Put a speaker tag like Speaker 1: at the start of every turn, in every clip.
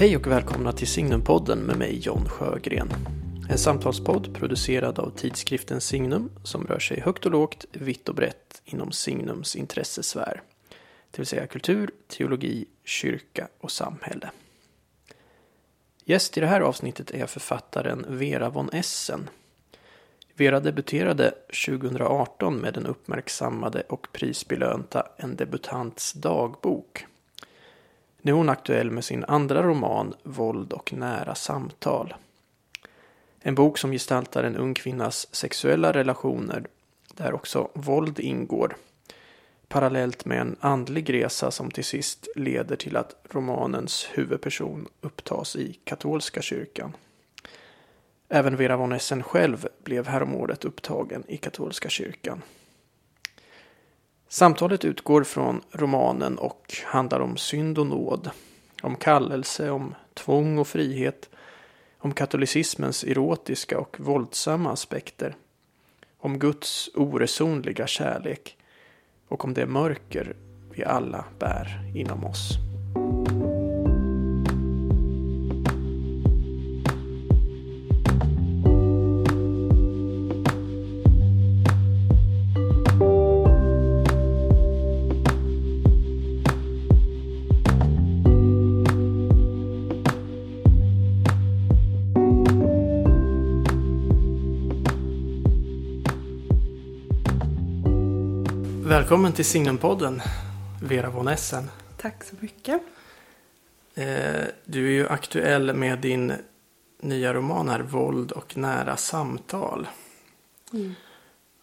Speaker 1: Hej och välkomna till Signumpodden med mig John Sjögren. En samtalspodd producerad av tidskriften Signum som rör sig högt och lågt, vitt och brett inom Signums intressesfär. Det vill säga kultur, teologi, kyrka och samhälle. Gäst i det här avsnittet är författaren Vera von Essen. Vera debuterade 2018 med den uppmärksammade och prisbelönta En debutants dagbok nu är hon aktuell med sin andra roman Våld och nära samtal. En bok som gestaltar en ung kvinnas sexuella relationer där också våld ingår. Parallellt med en andlig resa som till sist leder till att romanens huvudperson upptas i katolska kyrkan. Även Vera von Essen själv blev häromåret upptagen i katolska kyrkan. Samtalet utgår från romanen och handlar om synd och nåd. Om kallelse, om tvång och frihet. Om katolicismens erotiska och våldsamma aspekter. Om Guds oresonliga kärlek. Och om det mörker vi alla bär inom oss. Välkommen till Signumpodden, Vera von Essen.
Speaker 2: Tack så mycket.
Speaker 1: Eh, du är ju aktuell med din nya roman här, Våld och nära samtal. Mm.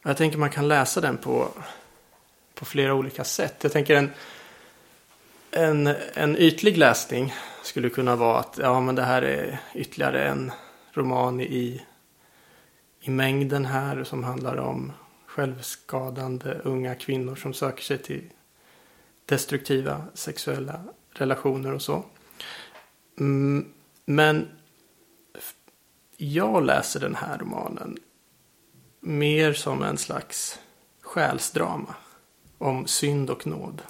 Speaker 1: Jag tänker man kan läsa den på, på flera olika sätt. Jag tänker en, en, en ytlig läsning skulle kunna vara att ja, men det här är ytterligare en roman i, i mängden här som handlar om självskadande unga kvinnor som söker sig till destruktiva sexuella relationer och så. Mm, men jag läser den här romanen mer som en slags själsdrama om synd och nåd.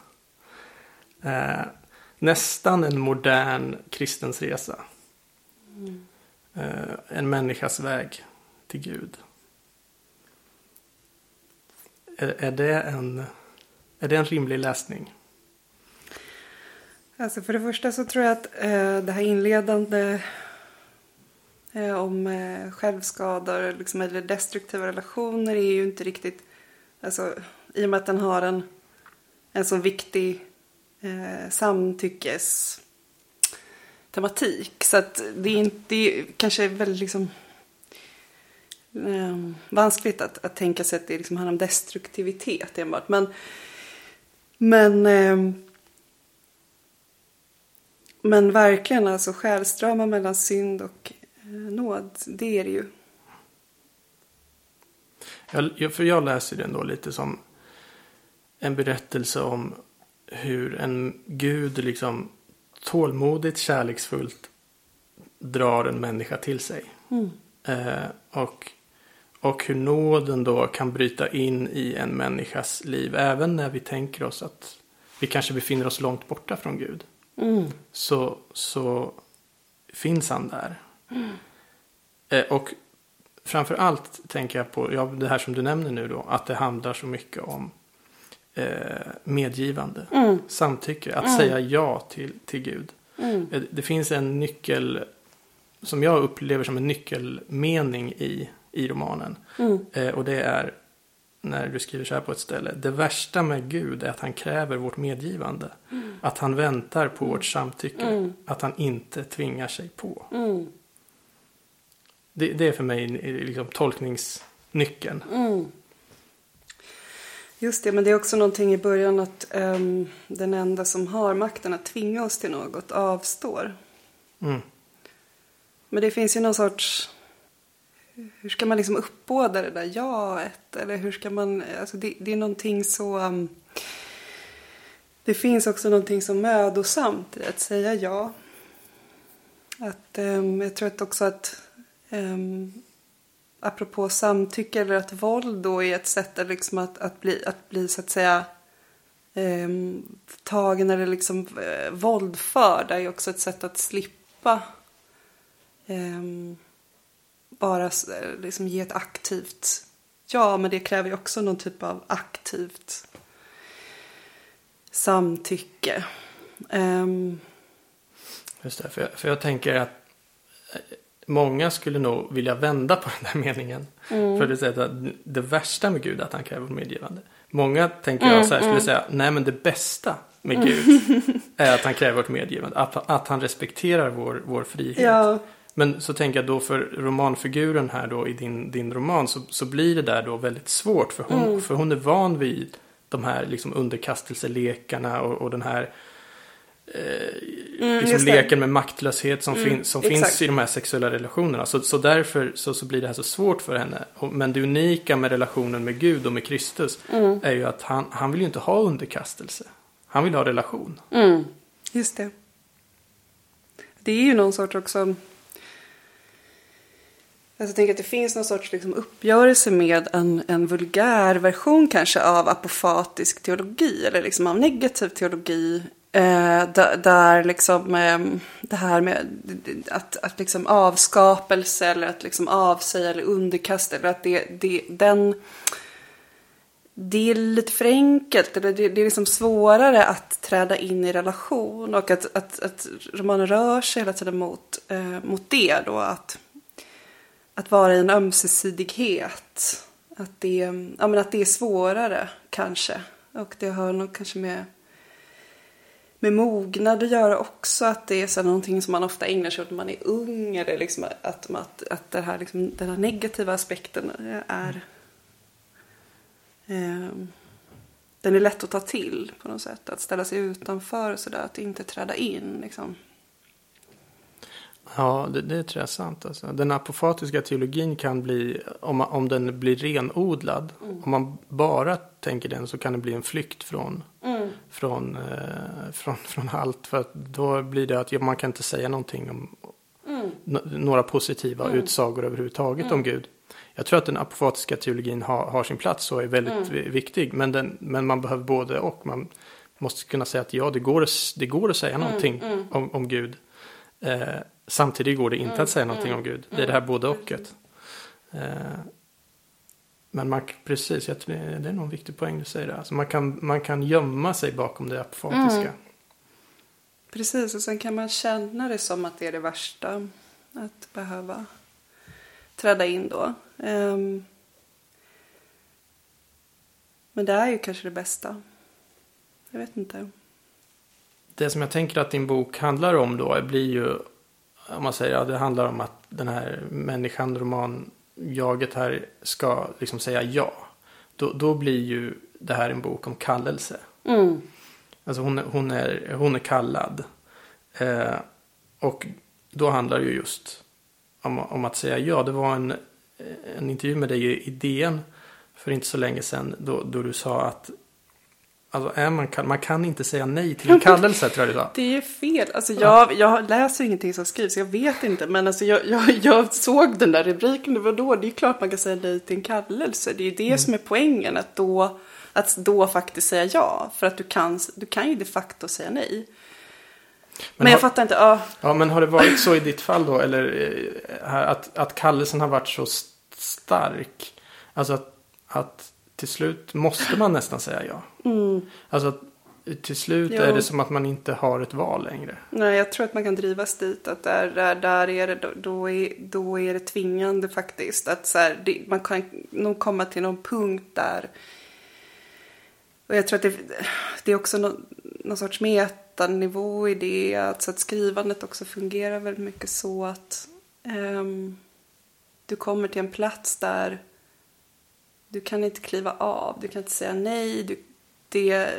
Speaker 1: Eh, nästan en modern kristens resa. Mm. Eh, en människas väg till Gud. Är, är, det en, är det en rimlig läsning?
Speaker 2: Alltså för det första så tror jag att eh, det här inledande eh, om eh, självskador liksom, eller destruktiva relationer är ju inte riktigt, alltså i och med att den har en, en så viktig eh, samtyckes tematik. Så att det är inte, det är kanske väldigt liksom eh, vanskligt att, att tänka sig att det liksom handlar om destruktivitet enbart. Men, men, eh, men verkligen alltså själsdrama mellan synd och eh, nåd, det är det ju.
Speaker 1: Jag, för jag läser den då lite som en berättelse om hur en gud liksom tålmodigt, kärleksfullt drar en människa till sig. Mm. Eh, och och hur nåden då kan bryta in i en människas liv. Även när vi tänker oss att vi kanske befinner oss långt borta från Gud. Mm. Så, så finns han där. Mm. Eh, och framför allt tänker jag på ja, det här som du nämner nu då. Att det handlar så mycket om eh, medgivande. Mm. Samtycke. Att mm. säga ja till, till Gud. Mm. Eh, det finns en nyckel som jag upplever som en nyckelmening i i romanen. Mm. Eh, och det är när du skriver så här på ett ställe. Det värsta med Gud är att han kräver vårt medgivande. Mm. Att han väntar på vårt samtycke. Mm. Att han inte tvingar sig på. Mm. Det, det, är för mig liksom tolkningsnyckeln.
Speaker 2: Mm. Just det, men det är också någonting i början att um, den enda som har makten att tvinga oss till något avstår. Mm. Men det finns ju någon sorts hur ska man liksom uppbåda det där jaet? Eller hur ska man, alltså det, det är någonting så... Um, det finns också någonting så mödosamt i att säga ja. Att, um, jag tror att också att um, apropå samtycke eller att våld då är ett sätt att, liksom att, att, bli, att bli så att säga um, tagen eller liksom uh, våldförd är också ett sätt att slippa um, bara liksom ge ett aktivt ja, men det kräver ju också någon typ av aktivt samtycke. Um...
Speaker 1: Just det, för jag, för jag tänker att eh, många skulle nog vilja vända på den här meningen. Mm. För det säger att det värsta med Gud är att han kräver medgivande. Många tänker jag så här, skulle mm, säga, nej men det bästa med Gud är att han kräver vårt medgivande. Att, att han respekterar vår, vår frihet. Ja. Men så tänker jag då för romanfiguren här då i din, din roman så, så blir det där då väldigt svårt. För hon, mm. för hon är van vid de här liksom underkastelselekarna och, och den här eh, mm, liksom leken med maktlöshet som, mm, fin, som finns i de här sexuella relationerna. Så, så därför så, så blir det här så svårt för henne. Men det unika med relationen med Gud och med Kristus mm. är ju att han, han vill ju inte ha underkastelse. Han vill ha relation.
Speaker 2: Mm, just det. Det är ju någon sorts också Alltså, jag tänker att det finns någon sorts liksom, uppgörelse med en, en vulgär version kanske av apofatisk teologi eller liksom av negativ teologi. Eh, där, där, liksom eh, det här med att, att liksom avskapelse eller att liksom avsäga eller underkasta eller att det, det, den det är lite för enkelt. Eller det, det är liksom svårare att träda in i relation och att, att, att romanen rör sig hela tiden mot, eh, mot det då. Att, att vara i en ömsesidighet. Att det, ja, men att det är svårare kanske. Och det har nog kanske med, med mognad att göra också. Att det är så någonting som man ofta ägnar sig åt när man är ung. Eller liksom att, att, att det här, liksom, den här negativa aspekten är... Eh, den är lätt att ta till på något sätt. Att ställa sig utanför och sådär. Att inte träda in liksom.
Speaker 1: Ja, det, det tror jag är sant. Alltså. Den apofatiska teologin kan bli, om, om den blir renodlad, mm. om man bara tänker den så kan det bli en flykt från, mm. från, eh, från, från allt. För att då blir det att ja, man kan inte säga någonting om mm. några positiva mm. utsagor överhuvudtaget om mm. Gud. Jag tror att den apofatiska teologin har, har sin plats och är väldigt mm. viktig. Men, den, men man behöver både och. Man måste kunna säga att ja, det går, det går att säga någonting om, om Gud. Eh, Samtidigt går det inte mm, att säga någonting mm, om Gud. Det är det här både och. Eh, men man, precis, jag tror det, det är nog en viktig poäng du säger. Alltså man, kan, man kan gömma sig bakom det apofatiska. Mm.
Speaker 2: Precis, och sen kan man känna det som att det är det värsta. Att behöva träda in då. Um, men det är ju kanske det bästa. Jag vet inte.
Speaker 1: Det som jag tänker att din bok handlar om då blir ju om man säger att ja, det handlar om att den här människan, roman, jaget här ska liksom säga ja. Då, då blir ju det här en bok om kallelse. Mm. Alltså hon, hon, är, hon är kallad. Eh, och då handlar det ju just om, om att säga ja. Det var en, en intervju med dig i DN för inte så länge sedan då, då du sa att Alltså, är man, kan, man kan inte säga nej till en kallelse tror jag du sa.
Speaker 2: Det är fel. Alltså, jag, jag läser ingenting som skrivs, jag vet inte. Men alltså, jag, jag, jag såg den där rubriken, det var då. Det är klart man kan säga nej till en kallelse. Det är det mm. som är poängen. Att då, att då faktiskt säga ja. För att du kan, du kan ju de facto säga nej. Men, men jag har, fattar inte. Ja.
Speaker 1: ja, men har det varit så i ditt fall då? Eller eh, att, att kallelsen har varit så stark? Alltså att, att till slut måste man nästan säga ja. Mm. Alltså till slut jo. är det som att man inte har ett val längre.
Speaker 2: Nej, jag tror att man kan drivas dit. Att där, där, där är det, då, är, då är det tvingande faktiskt. Att så här, det, man kan nog komma till någon punkt där. Och jag tror att det, det är också någon, någon sorts metanivå i det. Alltså att skrivandet också fungerar väldigt mycket så att um, du kommer till en plats där du kan inte kliva av, du kan inte säga nej. Du, det,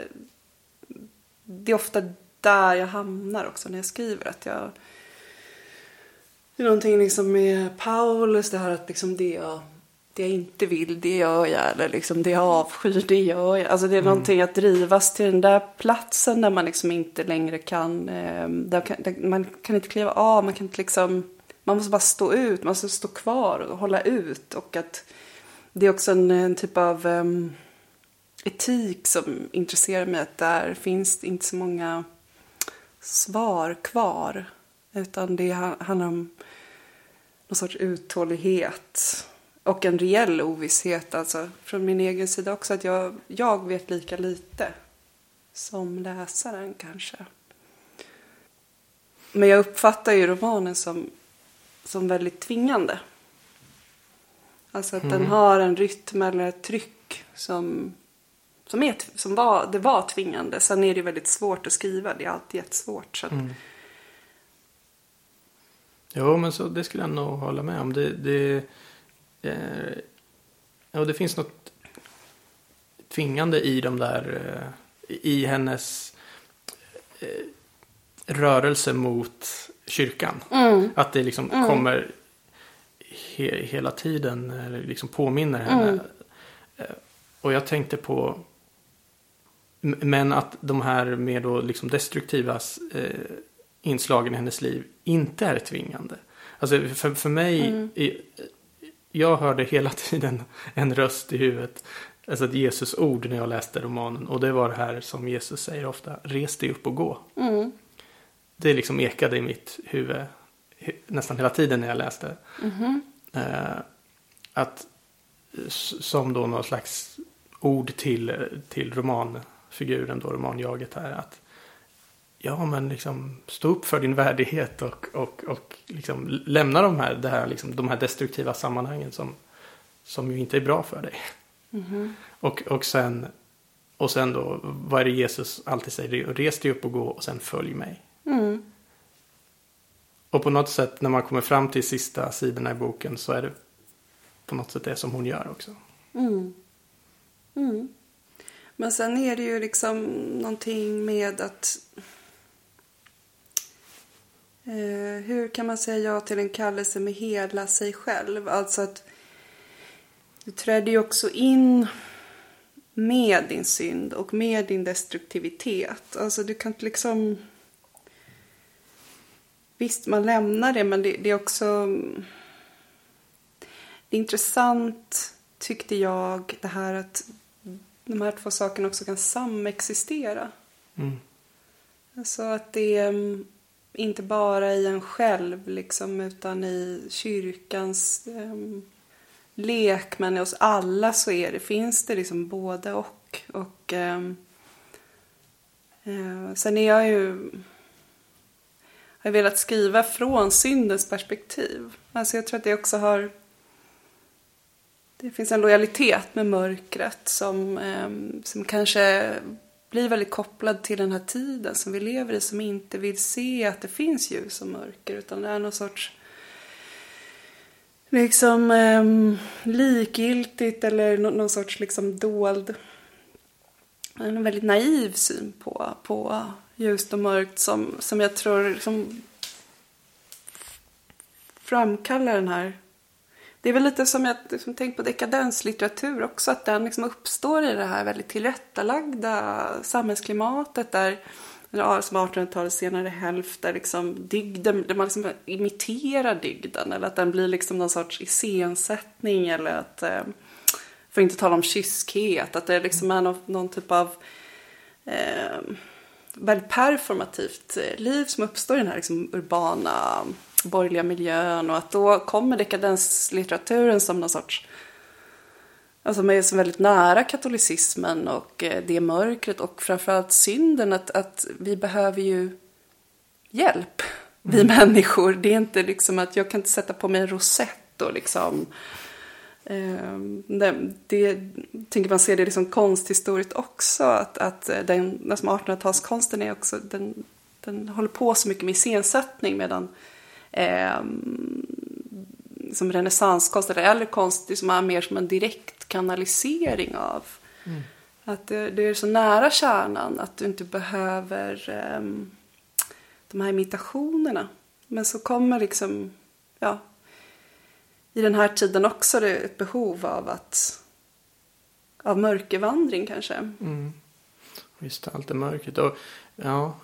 Speaker 2: det är ofta där jag hamnar också när jag skriver. Att jag, det är någonting liksom med Paulus, det här att liksom det jag, det jag inte vill, det gör jag. Eller liksom det jag avskyr, det gör jag. Alltså det är mm. någonting att drivas till den där platsen där man liksom inte längre kan, eh, där kan där man kan inte kliva av, man kan inte liksom, man måste bara stå ut, man måste stå kvar och hålla ut. Och att det är också en, en typ av um, etik som intresserar mig. Att där finns det inte så många svar kvar. Utan det handlar om någon sorts uthållighet. Och en reell ovisshet. Alltså från min egen sida också. Att jag, jag vet lika lite som läsaren kanske. Men jag uppfattar ju romanen som, som väldigt tvingande. Alltså att mm. den har en rytm eller ett tryck som, som, är, som var, det var tvingande. Sen är det väldigt svårt att skriva. Det är alltid jättesvårt. Så att... mm.
Speaker 1: Jo, men så, det skulle jag nog hålla med om. Det, det, eh, ja, det finns något tvingande i de där, eh, i hennes eh, rörelse mot kyrkan. Mm. Att det liksom mm. kommer he, hela tiden, liksom påminner henne. Mm. Eh, och jag tänkte på, men att de här mer då liksom destruktiva eh, inslagen i hennes liv inte är tvingande. Alltså för, för mig, mm. i, jag hörde hela tiden en röst i huvudet. Alltså ett Jesus ord när jag läste romanen. Och det var det här som Jesus säger ofta. Res dig upp och gå. Mm. Det liksom ekade i mitt huvud nästan hela tiden när jag läste. Mm. Eh, att som då någon slags ord till, till romanfiguren då, romanjaget här. Att ja men liksom stå upp för din värdighet och, och, och liksom lämna de här, det här, liksom, de här destruktiva sammanhangen som, som ju inte är bra för dig. Mm. Och, och, sen, och sen då, vad är det Jesus alltid säger? Res dig upp och gå och sen följ mig. Mm. Och på något sätt när man kommer fram till sista sidorna i boken så är det på något sätt det som hon gör också. Mm.
Speaker 2: Mm. Men sen är det ju liksom någonting med att eh, hur kan man säga ja till en kallelse med hela sig själv? Alltså att du träder ju också in med din synd och med din destruktivitet. Alltså du kan inte liksom Visst, man lämnar det, men det, det, är också... Det är intressant, tyckte jag, det här att de här två sakerna också kan samexistera. Mm. Alltså att det är mm, inte bara i en själv, liksom, utan i kyrkans um, lek, men hos alla så är det, finns det liksom både och. och um, uh, sen är jag ju har velat skriva från syndens perspektiv. Alltså jag tror att det också har... Det finns en lojalitet med mörkret som, eh, som kanske blir väldigt kopplad till den här tiden som vi lever i som inte vill se att det finns ljus och mörker utan det är någon sorts liksom eh, likgiltigt eller någon sorts liksom dold en väldigt naiv syn på, på ljust och mörkt som, som jag tror liksom framkallar den här. Det är väl lite som jag liksom tänkt på dekadenslitteratur också, att den liksom uppstår i det här väldigt tillrättalagda samhällsklimatet där ja, som 1800-talets senare hälft där liksom dygden, där man liksom imiterar dygden eller att den blir liksom någon sorts iscensättning eller att, eh, för att inte tala om kyskhet, att det liksom är någon, någon typ av eh, väldigt performativt eh, liv som uppstår i den här liksom urbana borgerliga miljön och att då kommer dekadenslitteraturen som någon sorts Alltså man är så väldigt nära katolicismen och eh, det mörkret och framförallt synden att, att vi behöver ju hjälp, vi mm. människor. Det är inte liksom att jag kan inte sätta på mig en rosett och liksom det, det tänker man se det liksom konsthistoriskt också. Att, att den, alltså 1800-talskonsten är också, den, den håller på så mycket med iscensättning medan eh, som renässanskonst eller äldre konst liksom är mer som en direkt kanalisering av. Mm. Att det, det, är så nära kärnan att du inte behöver eh, de här imitationerna. Men så kommer liksom, ja, i den här tiden också det ett behov av att av mörkervandring kanske. Mm.
Speaker 1: Är mörkret. Och, ja,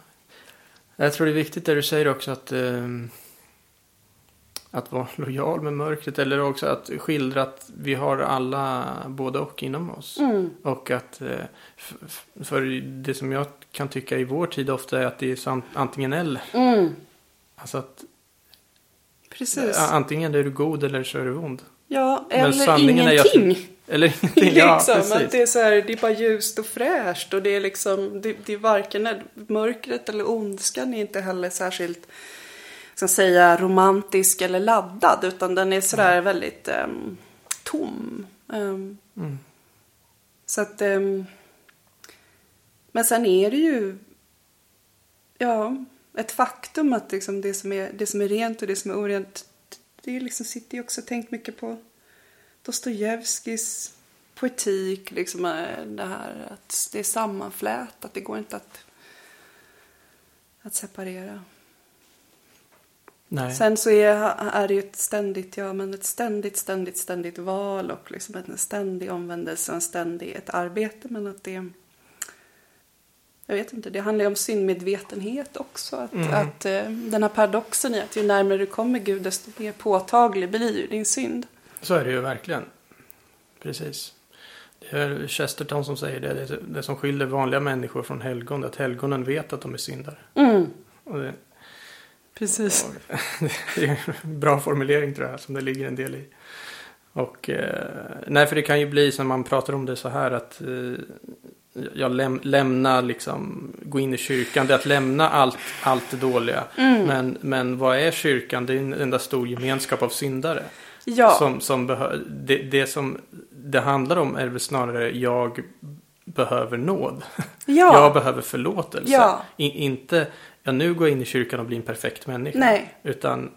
Speaker 1: jag tror det är viktigt det du säger också att eh, att vara lojal med mörkret eller också att skildra att vi har alla både och inom oss. Mm. Och att eh, för det som jag kan tycka i vår tid ofta är att det är antingen eller. Mm. Alltså att
Speaker 2: Precis.
Speaker 1: antingen är du god eller så är du ond.
Speaker 2: Ja, eller
Speaker 1: sanningen är
Speaker 2: ingenting.
Speaker 1: Eller ingenting. Ja,
Speaker 2: liksom,
Speaker 1: precis.
Speaker 2: att det är så här, det är bara ljust och fräscht och det är liksom, det, det är varken mörkret eller ondskan är inte heller särskilt, ska säga, romantisk eller laddad utan den är sådär väldigt ehm, tom. Ehm,
Speaker 1: Mm.
Speaker 2: Så att, ehm, men sen är det ju, ja, ett faktum att liksom det, som är, det som är rent och det som är orent, det liksom, sitter ju också tänkt mycket på Dostojevskijs poetik, liksom eh, det här att det är sammanflätat, det går inte att, att separera.
Speaker 1: Nej.
Speaker 2: Sen så är, är det ju ett ständigt, ja men ett ständigt, ständigt, ständigt val och liksom en ständig omvändelse och en ständig, ett arbete men att det jag vet inte, det handlar ju om syndmedvetenhet också. Att,
Speaker 1: Mm.
Speaker 2: att eh, den här paradoxen i att ju närmare du kommer Gud desto mer påtaglig blir ju din synd.
Speaker 1: Så är det ju verkligen. Precis. Det är Chesterton som säger det. Det, det som skiljer vanliga människor från helgon är att helgonen vet att de är syndare.
Speaker 2: Mm,
Speaker 1: Och det,
Speaker 2: precis.
Speaker 1: det är en bra formulering tror jag som det ligger en del i. Och eh, nej, för det kan ju bli som man pratar om det så här att eh, jag läm, lämna liksom, gå in i kyrkan, det är att lämna allt, allt det dåliga.
Speaker 2: Mm.
Speaker 1: Men, men vad är kyrkan? Det är en enda stor gemenskap av syndare.
Speaker 2: Ja,
Speaker 1: Som, som det, det som det handlar om är väl snarare jag behöver nåd.
Speaker 2: ja,
Speaker 1: Jag behöver förlåtelse.
Speaker 2: Ja.
Speaker 1: I, inte, ja nu går jag in i kyrkan och blir en perfekt människa.
Speaker 2: nej,
Speaker 1: Utan,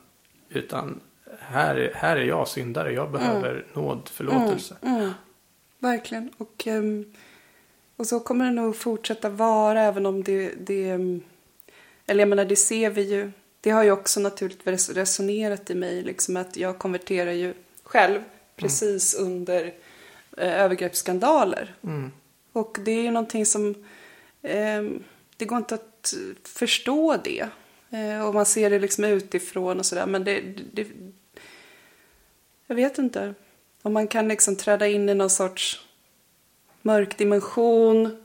Speaker 1: utan här, är- här är jag syndare. Jag behöver nåd, förlåtelse.
Speaker 2: Mm, mm. Verkligen. Och, ehm, och så kommer det nog fortsätta vara även om det, det... Eller jag menar, det ser vi ju. Det har ju också naturligtvis resonerat i mig. Liksom att jag konverterar ju själv precis under eh, övergreppsskandaler.
Speaker 1: Mm.
Speaker 2: Och det är ju någonting som... ehm, det går inte att förstå det. Eh, och man ser det liksom utifrån och sådär. Men det, det... Jag vet inte. Om man kan liksom träda in i någon sorts mörk dimension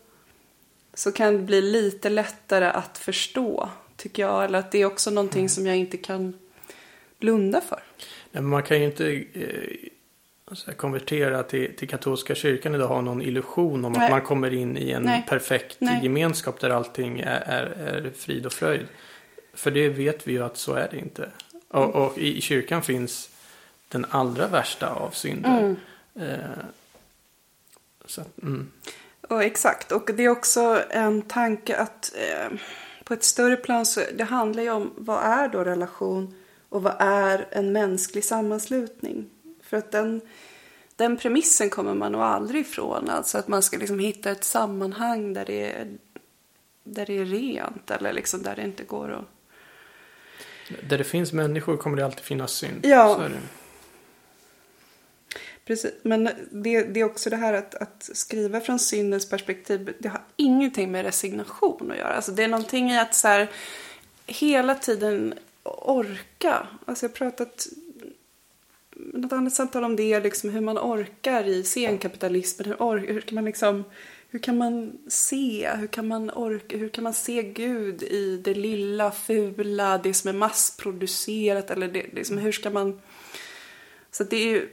Speaker 2: så kan det bli lite lättare att förstå, tycker jag. Eller att det är också någonting som jag inte kan blunda för.
Speaker 1: Nej, man kan ju inte eh, så här, konvertera till, till katolska kyrkan idag ha någon illusion om
Speaker 2: Nej.
Speaker 1: att man kommer in i en
Speaker 2: Nej.
Speaker 1: perfekt gemenskap där allting är, är, är frid och fröjd. För det vet vi ju att så är det inte. Och, och i kyrkan finns den allra värsta av synder.
Speaker 2: Mm.
Speaker 1: Eh, så mm.
Speaker 2: Och exakt, och det är också en tanke att eh, på ett större plan så det handlar ju om vad är då relation och vad är en mänsklig sammanslutning? För att den, den premissen kommer man nog aldrig ifrån. Alltså att man ska liksom hitta ett sammanhang där det är, där det är rent eller liksom där det inte går att...
Speaker 1: Där det finns människor kommer det alltid finnas synd.
Speaker 2: Ja.
Speaker 1: Så är det.
Speaker 2: Precis, men det, det är också det här att, att skriva från syndens perspektiv, det har ingenting med resignation att göra. Alltså det är någonting i att så här, hela tiden orka. Alltså jag har pratat något annat samtal om det, liksom hur man orkar i senkapitalismen. Hur, or, hur kan man liksom hur kan man se, hur kan man orka, hur kan man se Gud i det lilla, fula, det som är massproducerat eller det, liksom, hur ska man så det är ju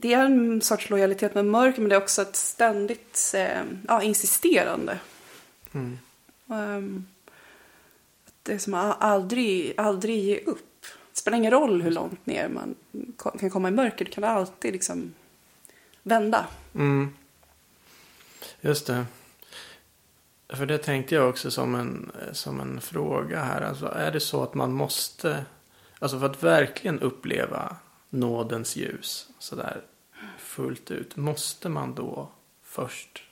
Speaker 2: det är en sorts lojalitet med mörker men det är också ett ständigt eh, ja, insisterande.
Speaker 1: Mm.
Speaker 2: Um, att det är som att aldrig, aldrig ge upp. Det spelar ingen roll hur långt ner man kan komma i mörker. Du kan alltid liksom vända.
Speaker 1: Mm. Just det. För det tänkte jag också som en, som en fråga här. Alltså, är det så att man måste, alltså för att verkligen uppleva nådens ljus sådär fullt ut, måste man då först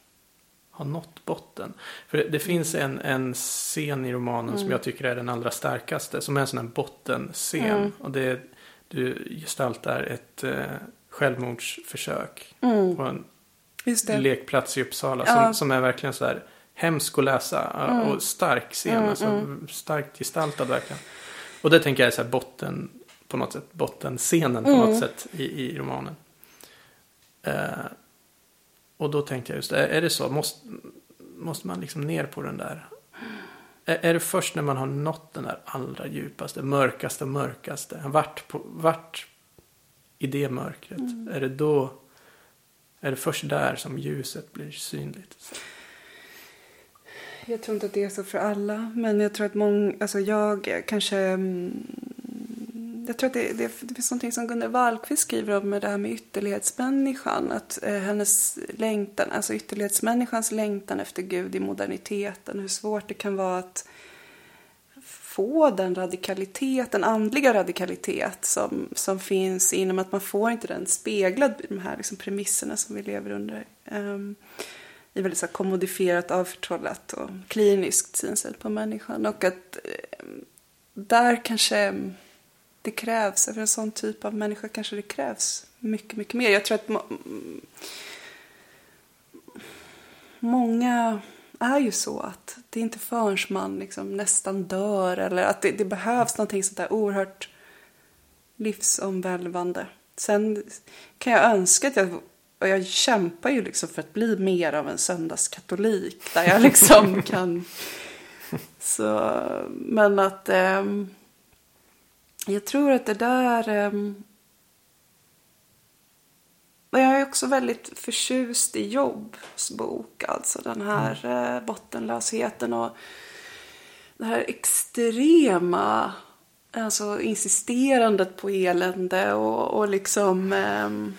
Speaker 1: ha nått botten? För det, det finns en, en scen i romanen som jag tycker är den allra starkaste, som är en sån här bottenscen.
Speaker 2: Mm.
Speaker 1: Och det du gestaltar ett eh, självmordsförsök
Speaker 2: Mm.
Speaker 1: på en lekplats i Uppsala
Speaker 2: Ja.
Speaker 1: som, som är verkligen så här hemsk att läsa
Speaker 2: Mm.
Speaker 1: och stark scen,
Speaker 2: Mm,
Speaker 1: alltså
Speaker 2: mm.
Speaker 1: starkt gestaltad verkligen. Och det tänker jag är så här botten, på något sätt, bottenscenen på
Speaker 2: Mm.
Speaker 1: något sätt i, i romanen. Eh, och då tänkte jag just, är, är det så, måste, måste man liksom ner på den där? är, är det först när man har nått den där allra djupaste, mörkaste, mörkaste, vart, på, vart i det mörkret, mm. är det då, är det först där som ljuset blir synligt?
Speaker 2: Jag tror inte att det är så för alla, men jag tror att många, alltså jag kanske mm, jag tror att det, det, det finns någonting som Gunnar Wallqvist skriver om med det här med ytterlighetsmänniskan. Att eh, hennes längtan, alltså ytterlighetsmänniskans längtan efter Gud i moderniteten. Hur svårt det kan vara att få den radikalitet, den andliga radikalitet som, som finns inom att man får inte den speglad i de här liksom, premisserna som vi lever under. Um, i väldigt så här, kommodifierat, avförtrollat och kliniskt synsätt på människan. Och att um, där kanske det krävs, för en sån typ av människa kanske det krävs mycket, mycket mer. Jag tror att må många är ju så att det är inte förrän man liksom nästan dör eller att det, det behövs någonting sånt där oerhört livsomvälvande. Sen kan jag önska att jag, och jag kämpar ju liksom för att bli mer av en söndagskatolik där jag liksom kan så, men att ähm, jag tror att det där... Um, jag är också väldigt förtjust i Jobs bok. Alltså den här mm. uh, bottenlösheten och det här extrema alltså insisterandet på elände och, och liksom um,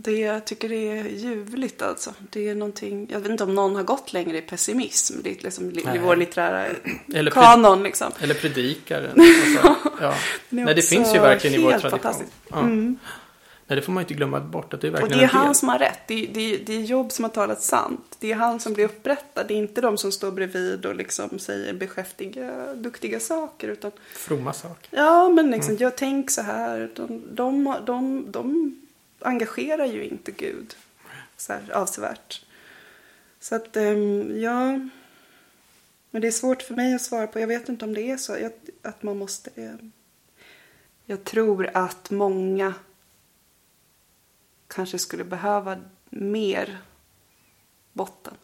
Speaker 2: det, jag tycker det är ljuvligt alltså. Det är någonting, jag vet inte om någon har gått längre i pessimism. Det är liksom i vår litterära eller kanon liksom.
Speaker 1: Eller predikaren. Alltså, ja. Nej, det finns ju verkligen i vår tradition. Ja. Mm. Nej, det får man inte glömma bort. Att det är verkligen
Speaker 2: och det är han som har rätt. Det är, det, är, det är Jobb som har talat sant. Det är han som blir upprättad. Det är inte de som står bredvid och liksom säger beskäftiga, duktiga saker. Utan...
Speaker 1: Fromma saker.
Speaker 2: Ja, men liksom, mm. jag tänker så här. De, de, de, de engagerar ju inte Gud så här avsevärt. Så att, um, ja. Men det är svårt för mig att svara på. Jag vet inte om det är så. Att man måste... Um, jag tror att många kanske skulle behöva mer botten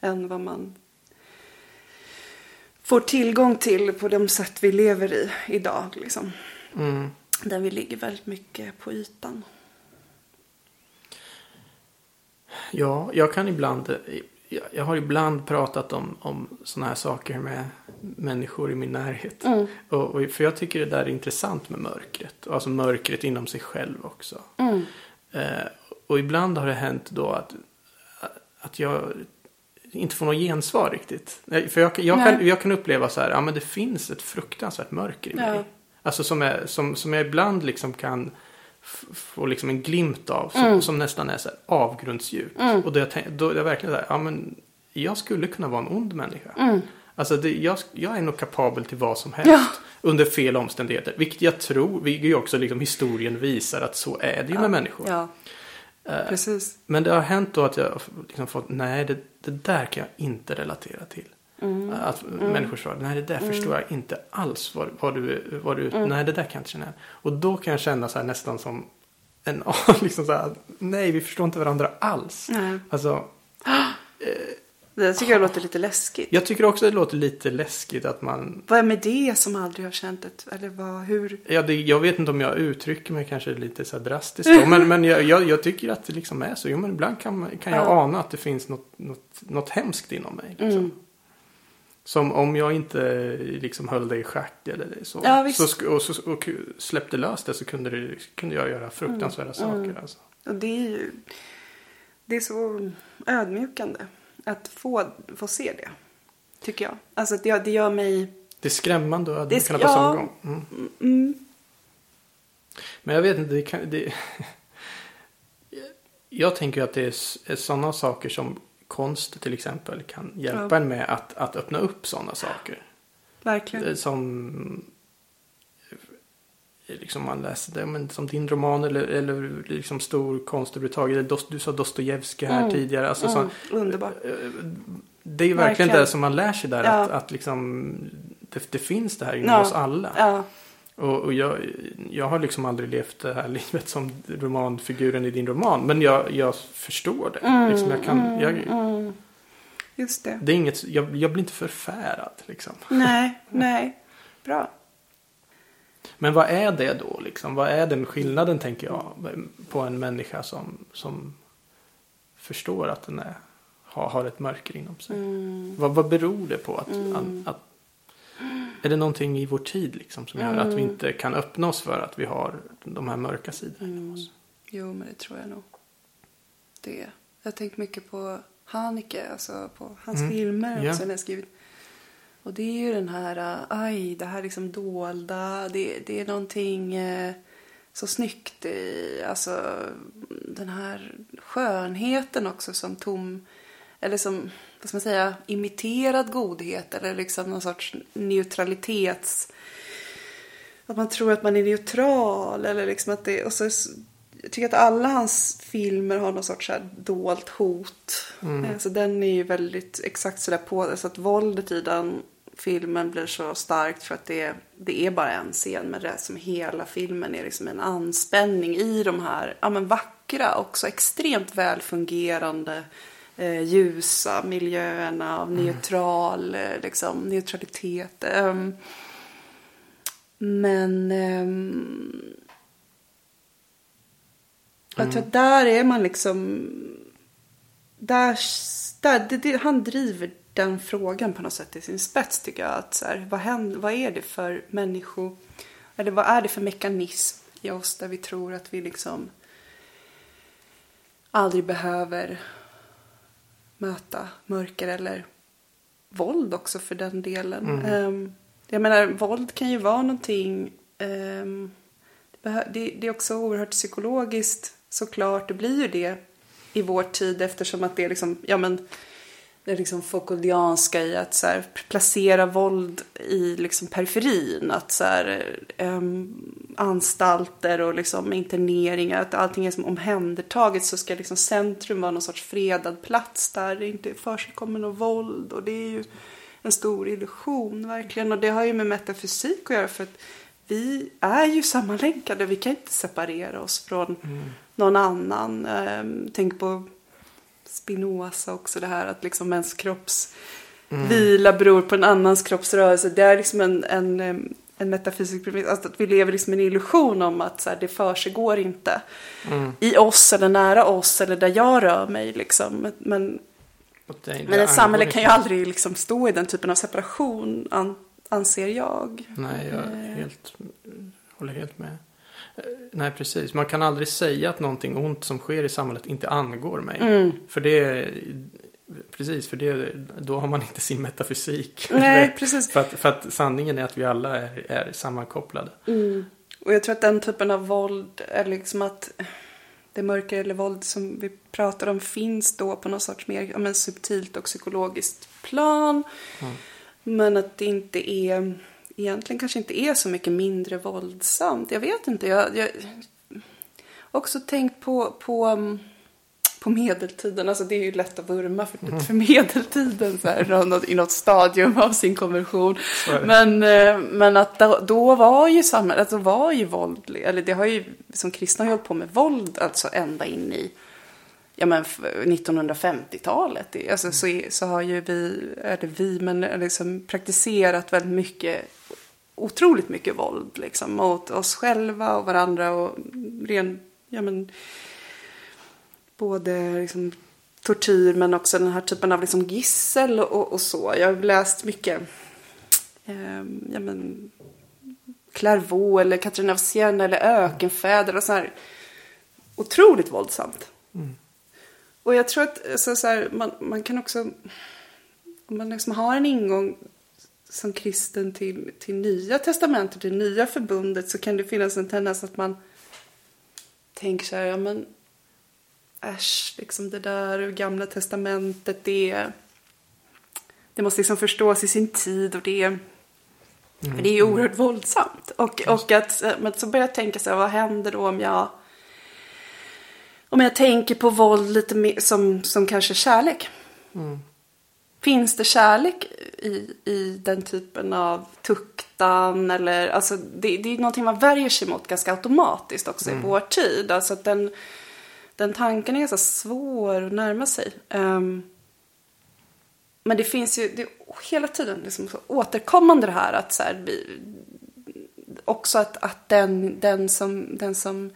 Speaker 2: än vad man får tillgång till på de sätt vi lever i idag. Liksom. Mm. Där vi ligger väldigt mycket på ytan.
Speaker 1: Ja, jag kan ibland, jag har ibland pratat om, om sådana här saker med människor i min närhet. Mm. Och, och, för jag tycker det där är intressant med mörkret. Alltså mörkret inom sig själv också. Mm. Eh, och ibland har det hänt då att, att jag inte får något gensvar riktigt. För jag, jag, kan, jag kan uppleva så här, ja men det finns ett fruktansvärt mörker i mig. Ja. Alltså som, är, som, som jag ibland liksom kan få liksom en glimt av. Som, mm. som nästan är så här avgrundsdjup. Mm. Och då jag, då jag verkligen så här, ja men jag skulle kunna vara en ond människa. Mm. Alltså det, jag, jag är nog kapabel till vad som helst. Ja. Under fel omständigheter. Vilket jag tror, vilket ju också liksom historien visar att så är det ju ja. med människor. Ja.
Speaker 2: Uh.
Speaker 1: Men det har hänt då att jag liksom fått, nej det, det där kan jag inte relatera till. Mm. Att mm. människor svarar, nej det där mm. förstår jag inte alls vad, vad du, vad du mm. nej det där kan jag inte känna Och då kan jag känna så här nästan som en, liksom så här, nej vi förstår inte varandra alls. Nej. Alltså.
Speaker 2: Eh, det tycker jag låter lite läskigt.
Speaker 1: Jag tycker också det låter lite läskigt att man.
Speaker 2: Vad är med det som aldrig har känt ett, eller vad, hur?
Speaker 1: Ja, det, jag vet inte om jag uttrycker mig kanske lite så drastiskt då, men, men jag, jag, jag, tycker att det liksom är så. Jo, men ibland kan, kan jag ja. ana att det finns något, något, något hemskt inom mig. Liksom. Mm. Som om jag inte liksom höll det i schack eller så. Ja, så och, så, och släppte lös det så kunde, det, kunde jag göra fruktansvärda mm. saker. Mm. Alltså.
Speaker 2: Och det är ju det är så ödmjukande att få, få se det. Tycker jag. Alltså det, det gör mig...
Speaker 1: Det är skrämmande och ödmjukande på samma gång. Mm. Mm. Men jag vet inte, det kan, det, jag tänker att det är, är sådana saker som konst till exempel kan hjälpa ja. en med att, att öppna upp sådana saker.
Speaker 2: Verkligen.
Speaker 1: Som liksom man läser men som din roman eller, eller liksom stor konst överhuvudtaget. Du sa Dostojevskij här mm. tidigare. Alltså, mm.
Speaker 2: så, Underbart. Eh,
Speaker 1: det är ju verkligen, verkligen det som man lär sig där. Ja. Att, att liksom, det, det, finns det här inom ja. oss alla. Ja. Och, och jag, jag har liksom aldrig levt det här livet som romanfiguren i din roman. Men jag, jag förstår det. Mm, liksom jag kan, mm, jag...
Speaker 2: Mm. just det.
Speaker 1: Det är inget, jag, jag blir inte förfärad liksom.
Speaker 2: Nej, nej. Bra.
Speaker 1: Men vad är det då liksom? Vad är den skillnaden tänker jag på en människa som, som förstår att den är, har, har ett mörker inom sig?
Speaker 2: Mm.
Speaker 1: Vad, vad beror det på? Att, att, att, är det någonting i vår tid liksom som gör att vi
Speaker 2: Mm.
Speaker 1: inte kan öppna oss för att vi har de här mörka sidorna inom
Speaker 2: Mm.
Speaker 1: oss?
Speaker 2: Jo, men det tror jag nog. Det. Jag har tänkt mycket på Haneke, alltså på hans
Speaker 1: Mm.
Speaker 2: filmer också när jag skrivit. Och det är ju den här, äh, aj, det här liksom dolda, det, det är någonting eh, så snyggt i, alltså den här skönheten också som tom, eller som, vad ska man säga, imiterad godhet eller liksom någon sorts neutralitets att man tror att man är neutral eller liksom att det och så jag tycker att alla hans filmer har någon sorts här dolt hot.
Speaker 1: Mm.
Speaker 2: Så den är ju väldigt exakt sådär på så att våldet i den filmen blir så starkt för att det, det är bara en scen men det som hela filmen är liksom en anspänning i de här ja, men vackra också extremt välfungerande eh, ljusa miljöerna av neutral eh, liksom neutralitet. Ehm, men ehm, jag tror att där är man liksom... Där, där, det, det, han driver den frågan på något sätt i sin spets tycker jag. Att så här, vad, händer, vad är det för människo... Eller vad är det för mekanism i oss där vi tror att vi liksom aldrig behöver möta mörker eller våld också för den delen. Ehm, jag menar, våld kan ju vara någonting... det, behö- det, det är också oerhört psykologiskt såklart. Det blir ju det i vår tid eftersom att det är liksom, ja men det liksom Foucauldianska i att så här, placera våld i liksom periferin. Att så här, ehm, anstalter och liksom interneringar, att allting är som omhändertaget så ska liksom centrum vara någon sorts fredad plats där det inte förekommer något våld. Och det är ju en stor illusion verkligen. Och det har ju med metafysik att göra för att vi är ju sammanlänkade. Vi kan inte separera oss från någon annan. Ehm, tänk på Spinoza också det här att liksom ens kropps vila beror på en annans kroppsrörelse. Det är liksom en, en, en metafysisk premiss. Alltså att vi lever liksom en illusion om att så här, det försiggår inte i oss eller nära oss eller där jag rör mig. Liksom. Men, men ett samhälle kan ju aldrig liksom stå i den typen av separation, an, anser jag.
Speaker 1: Nej, jag
Speaker 2: Eh.
Speaker 1: helt, håller helt med. Nej, precis. Man kan aldrig säga att någonting ont som sker i samhället inte angår mig.
Speaker 2: Mm.
Speaker 1: För det, precis, för det, då har man inte sin metafysik.
Speaker 2: Nej, precis.
Speaker 1: för, att, för att sanningen är att vi alla är, är sammankopplade.
Speaker 2: Mm. Och jag tror att den typen av våld är liksom att det mörker eller våld som vi pratar om finns då på något sorts mer men subtilt och psykologiskt plan. Men att det inte är, egentligen kanske inte är så mycket mindre våldsamt. Jag vet inte. Jag, har också tänkt på, på, um, på medeltiden. Alltså det är ju lätt att vurma för, för medeltiden så här, i något stadium av sin konversion. Men, eh, men att då, då var ju samhället, alltså var ju våld, eller det har ju som kristna har hållit på med våld alltså ända in i ja, men 1950-talet. Alltså, Alltså, så, är- så har ju vi, eller vi, men eh, liksom praktiserat väldigt mycket, otroligt mycket våld liksom, mot oss själva och varandra och ren, ja men, både liksom, tortyr men också den här typen av liksom, gissel och, och så. Jag har läst mycket eh, ja, men, Clairvaux eller Katarina av Siena eller Ökenfäder och så här otroligt våldsamt. Mm. Och jag tror att så, så här, man, man kan också, om man liksom har en ingång som kristen till, till nya testamentet, till nya förbundet så kan det finnas en tendens att man tänker så här, ja men äsch, liksom det där gamla testamentet, det, det måste liksom förstås i sin tid och det, för det är ju oerhört våldsamt. Och, och att, men så börjar jag tänka så här, vad händer då om jag om jag tänker på våld lite mer som, som kanske kärlek. Finns det kärlek i, i den typen av tuktan? Eller, alltså, det, det är någonting man värjer sig mot ganska automatiskt också i vår tid. Alltså att den, den tanken är så svår att närma sig. Ehm, men det finns ju det är hela tiden liksom så återkommande det här att så här, vi, också att, att den, den, som, den, som,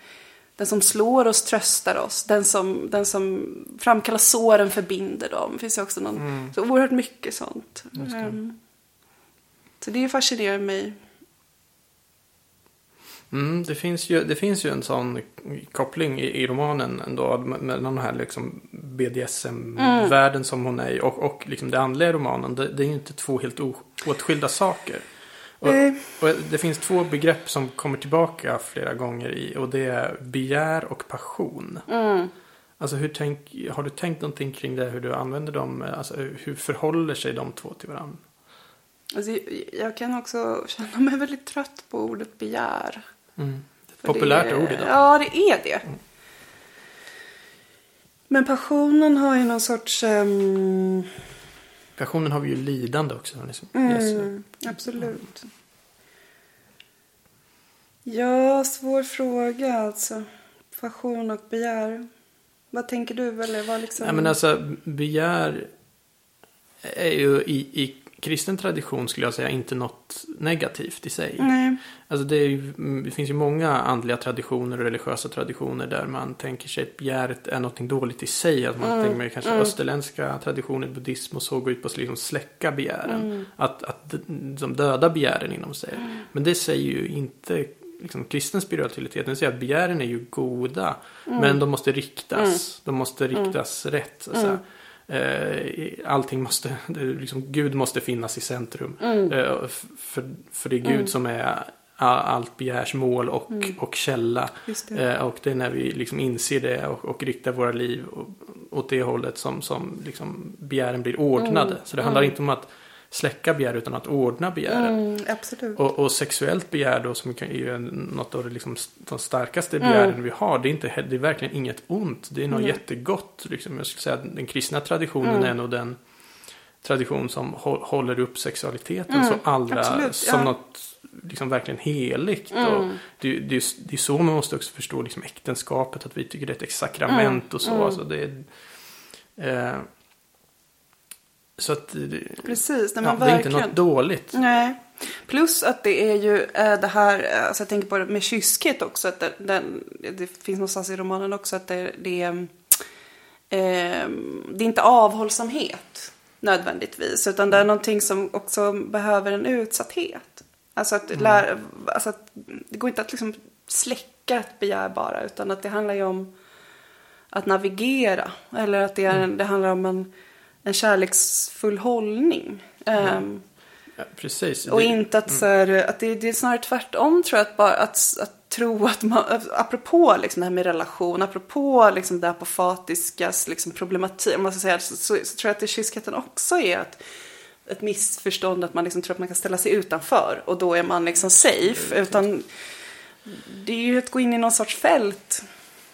Speaker 2: den som slår oss tröstar oss. Den som, den som framkallar såren förbinder dem. Det finns ju också någon, mm. så oerhört mycket sånt. Um, så det fascinerar mig.
Speaker 1: Mm, det, finns ju, det finns ju en sån koppling i, i romanen ändå mellan den här liksom BDSM-världen mm. som hon är i och, och liksom det andliga i romanen. Det, det är ju inte två helt åtskilda saker. Och, och, det finns två begrepp som kommer tillbaka flera gånger i och det är begär och passion.
Speaker 2: Mm.
Speaker 1: Alltså hur tänk, har du tänkt någonting kring det, hur du använder dem? Alltså, hur förhåller sig de två till varandra?
Speaker 2: Alltså, jag kan också känna mig väldigt trött på ordet begär.
Speaker 1: Mm. Populärt
Speaker 2: det,
Speaker 1: ord idag.
Speaker 2: Ja, det är det. Mm. Men passionen har ju någon sorts... Um...
Speaker 1: Passionen har vi ju lidande också. Liksom.
Speaker 2: Mm. Absolut. Ja, svår fråga alltså. Passion och begär. Vad tänker du? Eller vad liksom...
Speaker 1: Ja, men alltså, begär är ju i, i kristen tradition skulle jag säga inte något negativt i sig.
Speaker 2: Nej.
Speaker 1: Alltså det, ju, det, finns ju många andliga traditioner och religiösa traditioner där man tänker sig att begäret är något dåligt i sig. Att man mm. tänker med kanske mm. österländska traditioner, buddhism och så går ut på att liksom släcka begären. Mm. Att, att liksom döda begären inom sig. Mm. Men det säger ju inte liksom, kristen spiritualitet. Den säger att begären är ju goda. Mm. Men de måste riktas. Mm. De måste riktas rätt. Alltså. Eh, allting måste, liksom, Gud måste finnas i centrum.
Speaker 2: Mm.
Speaker 1: Eh, för, för det är Gud mm. som är allt begärs mål och, mm. och källa.
Speaker 2: Det.
Speaker 1: Eh, och det är när vi liksom inser det och, och riktar våra liv åt det hållet som, som liksom begären blir ordnade. Mm. Så det handlar mm. inte om att släcka begär utan att ordna begären.
Speaker 2: Mm.
Speaker 1: Och, och, sexuellt begär då som är ju något av det liksom, de starkaste begären mm. vi har. Det är, inte, det är verkligen inget ont. Det är något mm. jättegott. Liksom. Jag skulle säga att den kristna traditionen mm. är nog den tradition som håller upp sexualiteten mm, så allra absolut, som ja. något liksom verkligen heligt. Och
Speaker 2: mm.
Speaker 1: det, det, det, är så man måste också förstå liksom äktenskapet. Att vi tycker det är ett sakrament och så. Alltså det är, eh, så att
Speaker 2: Precis, nej,
Speaker 1: ja, det är inte något dåligt.
Speaker 2: Nej. Plus att det är ju äh, det här, alltså jag tänker på det med kyskhet också. Att det, den, det finns någonstans i romanen också att det, det, äh, det är inte avhållsamhet nödvändigtvis. Utan det är någonting som också behöver en utsatthet. Alltså att, mm. lära, alltså att det går inte att liksom släcka ett begär bara. Utan att det handlar ju om att navigera. Eller att det, är, mm. det handlar om en en kärleksfull hållning.
Speaker 1: Mm. Um, ja, precis.
Speaker 2: Och inte att, mm. så här, att det, det, är snarare tvärtom tror jag. Att, bara, att, att tro att man, apropå liksom det här med relation, apropå liksom det apofatiskas liksom problematik, man ska säga, så, så, så, tror jag att det kyskheten också är att ett missförstånd att man liksom tror att man kan ställa sig utanför och då är man liksom safe. Utan det är ju att gå in i någon sorts fält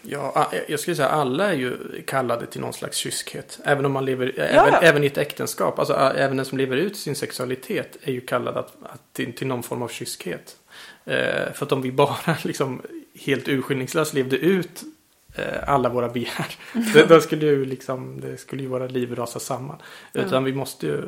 Speaker 1: Ja, jag skulle säga alla är ju kallade till någon slags kyskhet. Även om man lever, ja, även, även i ett äktenskap. Alltså även den som lever ut sin sexualitet är ju kallad att, att till, till, någon form av kyskhet. Eh, för att om vi bara liksom helt urskillningslöst levde ut eh, alla våra begär. Mm. då skulle ju liksom, det skulle ju våra liv rasa samman. Mm. Utan vi måste ju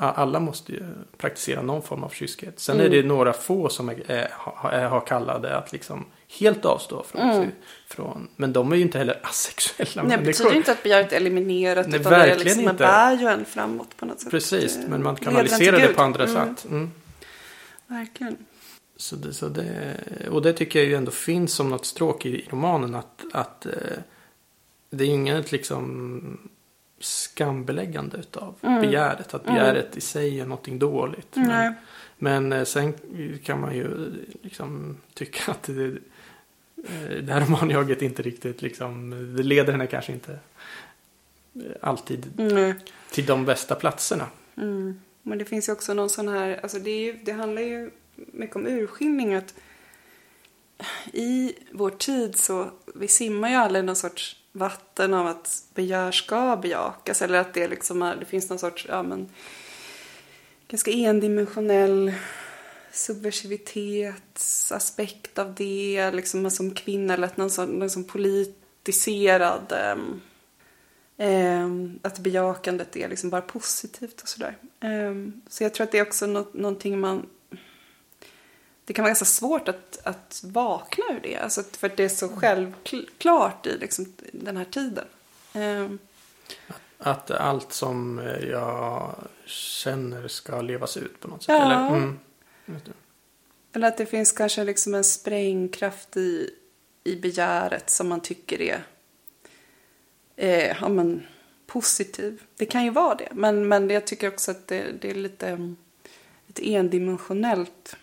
Speaker 1: alla måste ju praktisera någon form av kyskhet. Sen mm. är det några få som är, är, har kallade att liksom helt avstå från, mm. från. Men de är ju inte heller asexuella
Speaker 2: Nej, det betyder inte att begäret är eliminerat. Nej, utan verkligen det liksom, inte. bär ju en framåt på något sätt.
Speaker 1: Precis, men man kanaliserar det på andra mm. sätt. Mm.
Speaker 2: Verkligen.
Speaker 1: Så det, så det, och det tycker jag ju ändå finns som något stråk i, i romanen. Att, att eh, det är inget liksom skambeläggande utav mm. begäret. Att mm. begäret mm. i sig är någonting dåligt. Men, men, eh, sen kan man ju liksom tycka att det, eh, det här romanjaget inte riktigt liksom, det leder henne kanske inte eh, alltid
Speaker 2: mm.
Speaker 1: till de bästa platserna.
Speaker 2: Mm. Men det finns ju också någon sån här, alltså det, ju, det handlar ju mycket om urskiljning. Att I vår tid så, vi simmar ju alla i någon sorts vatten av att begär ska bejakas. Eller att det liksom är, det finns någon sorts, ja men, ganska endimensionell subversivitetsaspekt av det. Liksom som kvinna eller att någon sån, sån politiserad Um, att bejakandet är liksom bara positivt och sådär. Um, så jag tror att det är också något, någonting man... Det kan vara ganska svårt att, att vakna ur det. Alltså för att det är så självklart i liksom, den här tiden. Um,
Speaker 1: att allt som jag känner ska levas ut på något sätt?
Speaker 2: Ja.
Speaker 1: Eller, mm.
Speaker 2: Eller att det finns kanske liksom en sprängkraft i, i begäret som man tycker är eh, ja, men, positiv. Det kan ju vara det, men, men jag tycker också att det, det är lite, lite endimensionellt.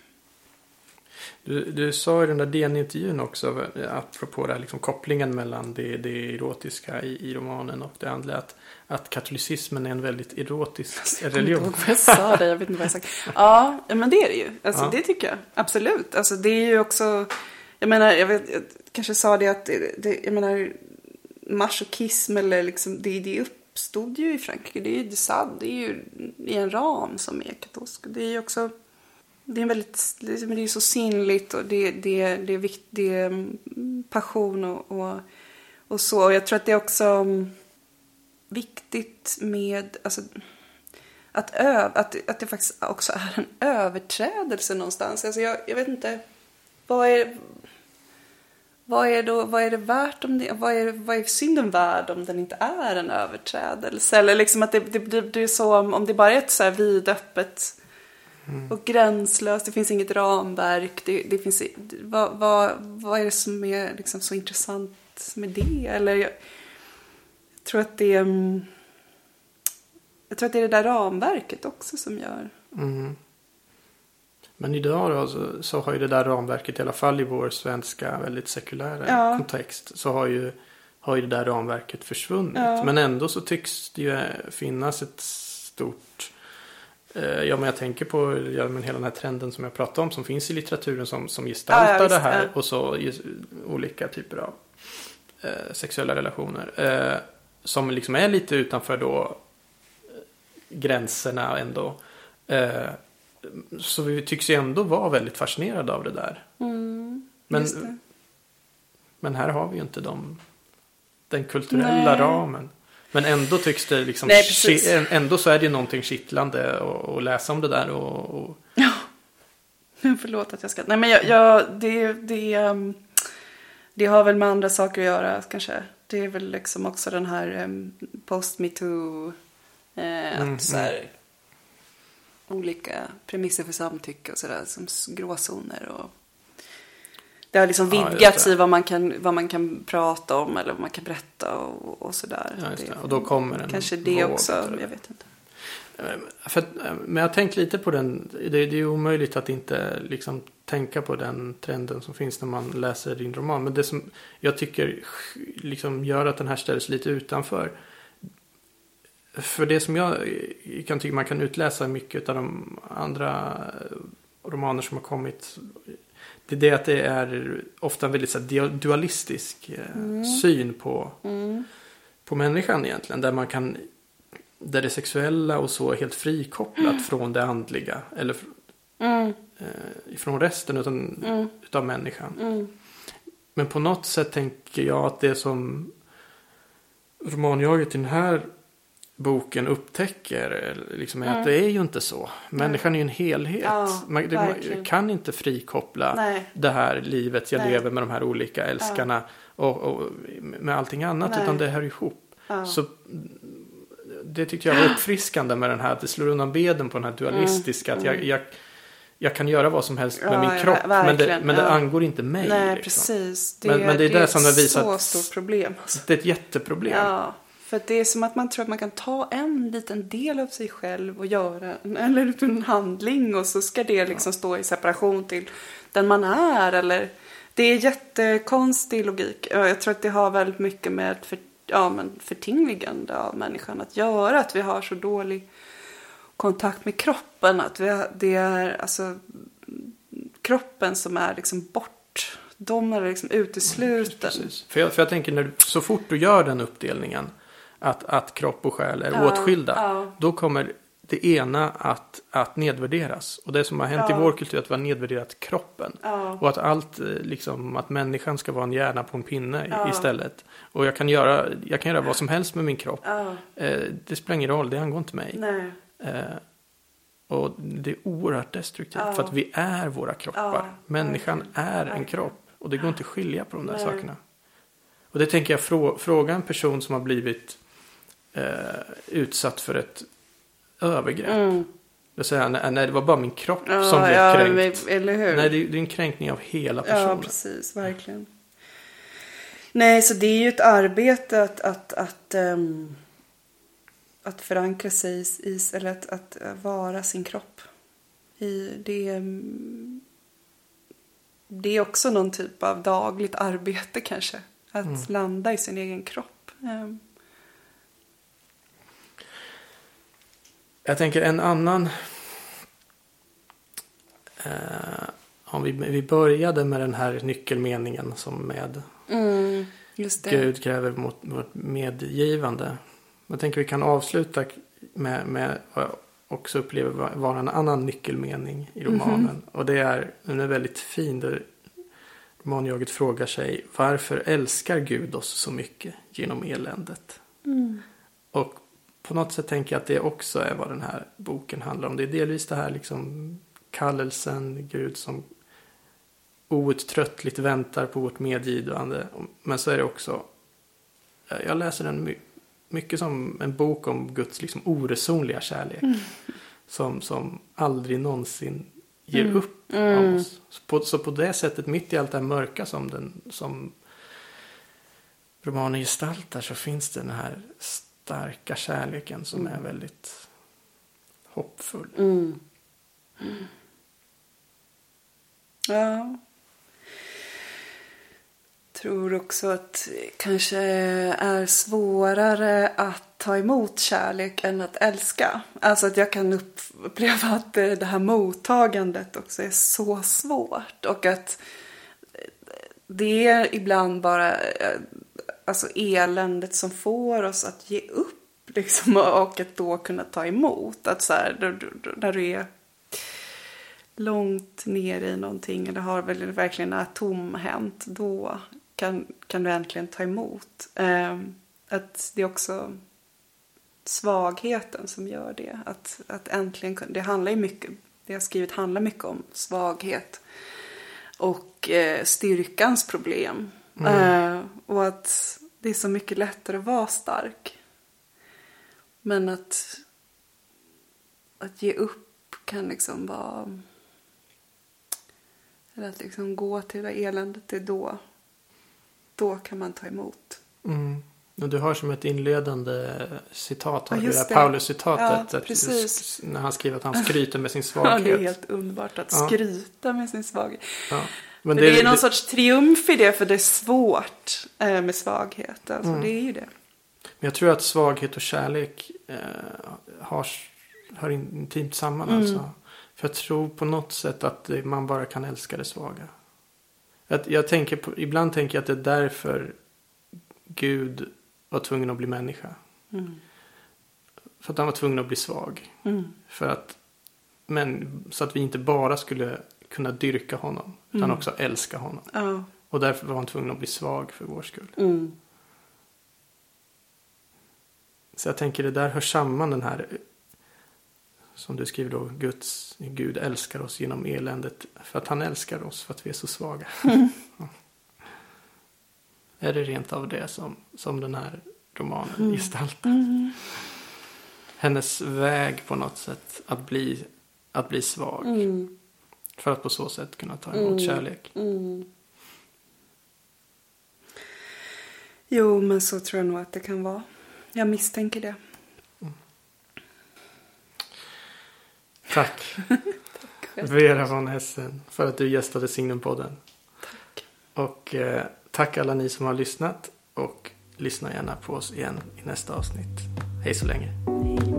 Speaker 1: Du, du sa i den där DN-intervjun också, apropå det här, liksom, kopplingen mellan det, det erotiska i, i romanen och det andliga, att, att katolicismen är en väldigt erotisk religion. Jag
Speaker 2: jag sa det, jag vet inte vad jag sagt. Ja, men det är det ju. Alltså, ja. Det tycker jag, absolut. Alltså, det är ju också, jag menar, jag, vet, jag kanske sa det att, det, jag menar, masochism eller liksom, det, det uppstod ju i Frankrike. Det är ju Sade, det är ju i en ram som är katolsk. Det är ju också, det är väldigt, liksom, det är så sinnligt och det, det, det, är, vikt, det är mm, passion och, och, och så. Och jag tror att det är också mm, viktigt med, alltså, att, öv, att, att det faktiskt också är en överträdelse någonstans. Alltså jag, jag vet inte, vad är, vad är, då, vad är det värt om det, vad är, vad är synden värd om den inte är en överträdelse? Eller liksom att det, det, det det är så om det bara är ett så här vidöppet mm. och gränslöst, det finns inget ramverk, det, det finns, vad, vad, vad är det som är liksom så intressant med det? Eller jag, jag tror att det är, mm, jag tror att det är det där ramverket också som gör.
Speaker 1: Mm. Men idag då, så, så, har ju det där ramverket, i alla fall i vår svenska väldigt sekulära ja. kontext, så har ju, har ju det där ramverket försvunnit. Ja. Men ändå så tycks det ju finnas ett stort Ja men jag tänker på ja, men hela den här trenden som jag pratade om som finns i litteraturen som, som gestaltar ja, det här och så olika typer av eh, sexuella relationer. Eh, som liksom är lite utanför då eh, gränserna ändå. Eh, så vi tycks ju ändå vara väldigt fascinerade av det där.
Speaker 2: Mm,
Speaker 1: men,
Speaker 2: det.
Speaker 1: men här har vi ju inte de, den kulturella Nej. ramen. Men ändå tycks det liksom,
Speaker 2: Nej,
Speaker 1: ändå så är det ju någonting kittlande att läsa om det där. Och, och...
Speaker 2: Ja, förlåt att jag ska. Nej men jag, jag, det, det, um, det har väl med andra saker att göra kanske. Det är väl liksom också den här um, post-metoo. Eh, mm, så här, mm olika premisser för samtycke och sådär som gråzoner och det har liksom vidgats ja, i vad man, kan, vad man kan prata om eller vad man kan berätta och, och sådär.
Speaker 1: Ja, det. Och då kommer en
Speaker 2: Kanske det också, jag vet inte.
Speaker 1: Eh, för, eh, men jag har tänkt lite på den, det, det är omöjligt att inte liksom tänka på den trenden som finns när man läser din roman. Men det som jag tycker liksom gör att den här ställs lite utanför för det som jag kan tycka man kan utläsa mycket av de andra romaner som har kommit. Det är det att det är ofta en väldigt så dualistisk eh, mm. syn på,
Speaker 2: mm.
Speaker 1: på människan egentligen. Där man kan där det sexuella och så är helt frikopplat mm. från det andliga. Eller
Speaker 2: mm.
Speaker 1: eh, från resten utan,
Speaker 2: mm.
Speaker 1: utav människan.
Speaker 2: Mm.
Speaker 1: Men på något sätt tänker jag att det som romanjaget i den här boken upptäcker liksom, är mm. att det är ju inte så. Människan är ju en helhet.
Speaker 2: Ja,
Speaker 1: man, man, kan inte frikoppla
Speaker 2: Nej.
Speaker 1: det här livet jag Nej. lever med de här olika älskarna ja. och, och, med allting annat. Nej. Utan det hör ihop.
Speaker 2: Ja.
Speaker 1: Så det tyckte jag var uppfriskande med den här. Att det slår undan beden på den här dualistiska. Mm. Att jag, jag, jag kan göra vad som helst med min kropp. Men, det, men det angår inte mig.
Speaker 2: Nej,
Speaker 1: liksom.
Speaker 2: precis.
Speaker 1: Det, men, men det är det, det som det visar.
Speaker 2: Det är ett så stort problem. Alltså.
Speaker 1: Det är ett jätteproblem.
Speaker 2: För det är som att man tror att man kan ta en liten del av sig själv och göra en, eller en handling och så ska det liksom stå i separation till den man är. Eller, det är jättekonstig logik. Jag tror att det har väldigt mycket med för, ja, men förtingligande av människan att göra. Att vi har så dålig kontakt med kroppen. Att vi det är alltså kroppen som är liksom bort. De är liksom utesluten.
Speaker 1: Precis. För, jag, för jag tänker när så fort du gör den uppdelningen att, att kropp och själ är ja, åtskilda.
Speaker 2: Ja.
Speaker 1: Då kommer det ena att, att nedvärderas. Och det som har hänt
Speaker 2: Ja.
Speaker 1: i vår kultur är att vi har nedvärderat kroppen.
Speaker 2: Ja.
Speaker 1: Och att allt, eh, liksom, att människan ska vara en hjärna på en pinne
Speaker 2: Ja.
Speaker 1: istället. Och jag kan, göra, jag kan göra vad som helst med min kropp. Eh, det spelar ingen roll, det angår inte mig. Eh, och det är oerhört destruktivt. För att vi är våra kroppar. Människan är en kropp. Och det går inte att skilja på de där
Speaker 2: Nej.
Speaker 1: sakerna. Och det tänker jag frå, fråga en person som har blivit eh, utsatt för ett övergrepp.
Speaker 2: Mm.
Speaker 1: Det säger nej, nej det var bara min kropp
Speaker 2: Ja,
Speaker 1: som blev
Speaker 2: ja,
Speaker 1: kränkt.
Speaker 2: men- eller hur?
Speaker 1: Nej, det är, det är en kränkning av hela
Speaker 2: Ja,
Speaker 1: personen.
Speaker 2: precis. Verkligen. Nej, så det är ju ett arbete att, att, att, ehm, att förankra sig i, eller att, att vara sin kropp. I det, det är också någon typ av dagligt arbete kanske. Att
Speaker 1: Mm.
Speaker 2: landa i sin egen kropp. Ehm,
Speaker 1: Jag tänker en annan. Eh, om vi, vi började med den här nyckelmeningen som med
Speaker 2: Mm.
Speaker 1: Gud kräver mot vårt medgivande. Jag tänker vi kan avsluta med, med vad jag också upplever va- vara en annan nyckelmening i romanen.
Speaker 2: Mhm.
Speaker 1: Och det är, den är väldigt fin. Där romanjaget frågar sig varför älskar Gud oss så mycket genom eländet?
Speaker 2: Mm.
Speaker 1: Och på något sätt tänker jag att det också är vad den här boken handlar om. Det är delvis det här liksom kallelsen, Gud som outtröttligt väntar på vårt medgivande. Men så är det också, jag läser den my- mycket som en bok om Guds liksom oresonliga kärlek. Som, som aldrig någonsin ger
Speaker 2: Mm.
Speaker 1: upp
Speaker 2: Mm.
Speaker 1: av oss. Så på, så på det sättet, mitt i allt det här mörka som, den, som romanen gestaltar så finns det den här starka kärleken som
Speaker 2: Mm.
Speaker 1: är väldigt hoppfull.
Speaker 2: Mm. Ja. Tror också att det kanske är svårare att ta emot kärlek än att älska. Alltså att jag kan upp- uppleva att det här mottagandet också är så svårt. Och att det är ibland bara alltså eländet som får oss att ge upp. Liksom, och att då kunna ta emot. Att så här, då- då- då- när du är långt ner i någonting eller har väl verkligen är tomhänt. Då kan, kan du äntligen ta emot. Eh, att det är också svagheten som gör det. Att, att äntligen Det handlar ju mycket, det jag har skrivit handlar mycket om svaghet. Och eh, styrkans problem. Eh, och att det är så mycket lättare att vara stark. Men att, att ge upp kan liksom vara... Eller att liksom gå till det eländet, det är då. Då kan man ta emot.
Speaker 1: Mm. Och du har som ett inledande citat, har
Speaker 2: Ja,
Speaker 1: du det där. Paulus-citatet.
Speaker 2: Ja.
Speaker 1: När han skriver att han skryter med sin
Speaker 2: Ja,
Speaker 1: svaghet.
Speaker 2: det är helt underbart att
Speaker 1: Ja.
Speaker 2: skryta med sin svaghet.
Speaker 1: Ja.
Speaker 2: Men det, är någon sorts triumf i det, för det är svårt eh, med svaghet. Alltså,
Speaker 1: Mm.
Speaker 2: Det är ju det.
Speaker 1: Men jag tror att svaghet och kärlek eh, har, hör intimt samman.
Speaker 2: Mm.
Speaker 1: Alltså. För jag tror på något sätt att det, man bara kan älska det svaga. Att jag tänker på, ibland tänker jag att det är därför Gud var tvungen att bli människa.
Speaker 2: Mm.
Speaker 1: För att han var tvungen att bli svag.
Speaker 2: Mm.
Speaker 1: För att, men, så att vi inte bara skulle kunna dyrka honom. Utan
Speaker 2: Mm.
Speaker 1: också älska honom.
Speaker 2: Ja.
Speaker 1: Och därför var han tvungen att bli svag för vår skull.
Speaker 2: Mm.
Speaker 1: Så jag tänker det där hör samman den här som du skriver då, Guds, Gud älskar oss genom eländet för att han älskar oss för att vi är så svaga. Ja. Är det rent av det som, som den här romanen gestaltar?
Speaker 2: Mm.
Speaker 1: Hennes väg på något sätt att bli, att bli svag.
Speaker 2: Mm.
Speaker 1: För att på så sätt kunna ta emot
Speaker 2: Mm.
Speaker 1: kärlek.
Speaker 2: Mm. Jo, men så tror jag nog att det kan vara. Jag misstänker det.
Speaker 1: Tack
Speaker 2: själv.
Speaker 1: Vera von Hessen för att du gästade Signumpodden.
Speaker 2: Tack.
Speaker 1: Och eh, tack alla ni som har lyssnat. Och lyssna gärna på oss igen i nästa avsnitt. Hej så länge.
Speaker 2: Hej.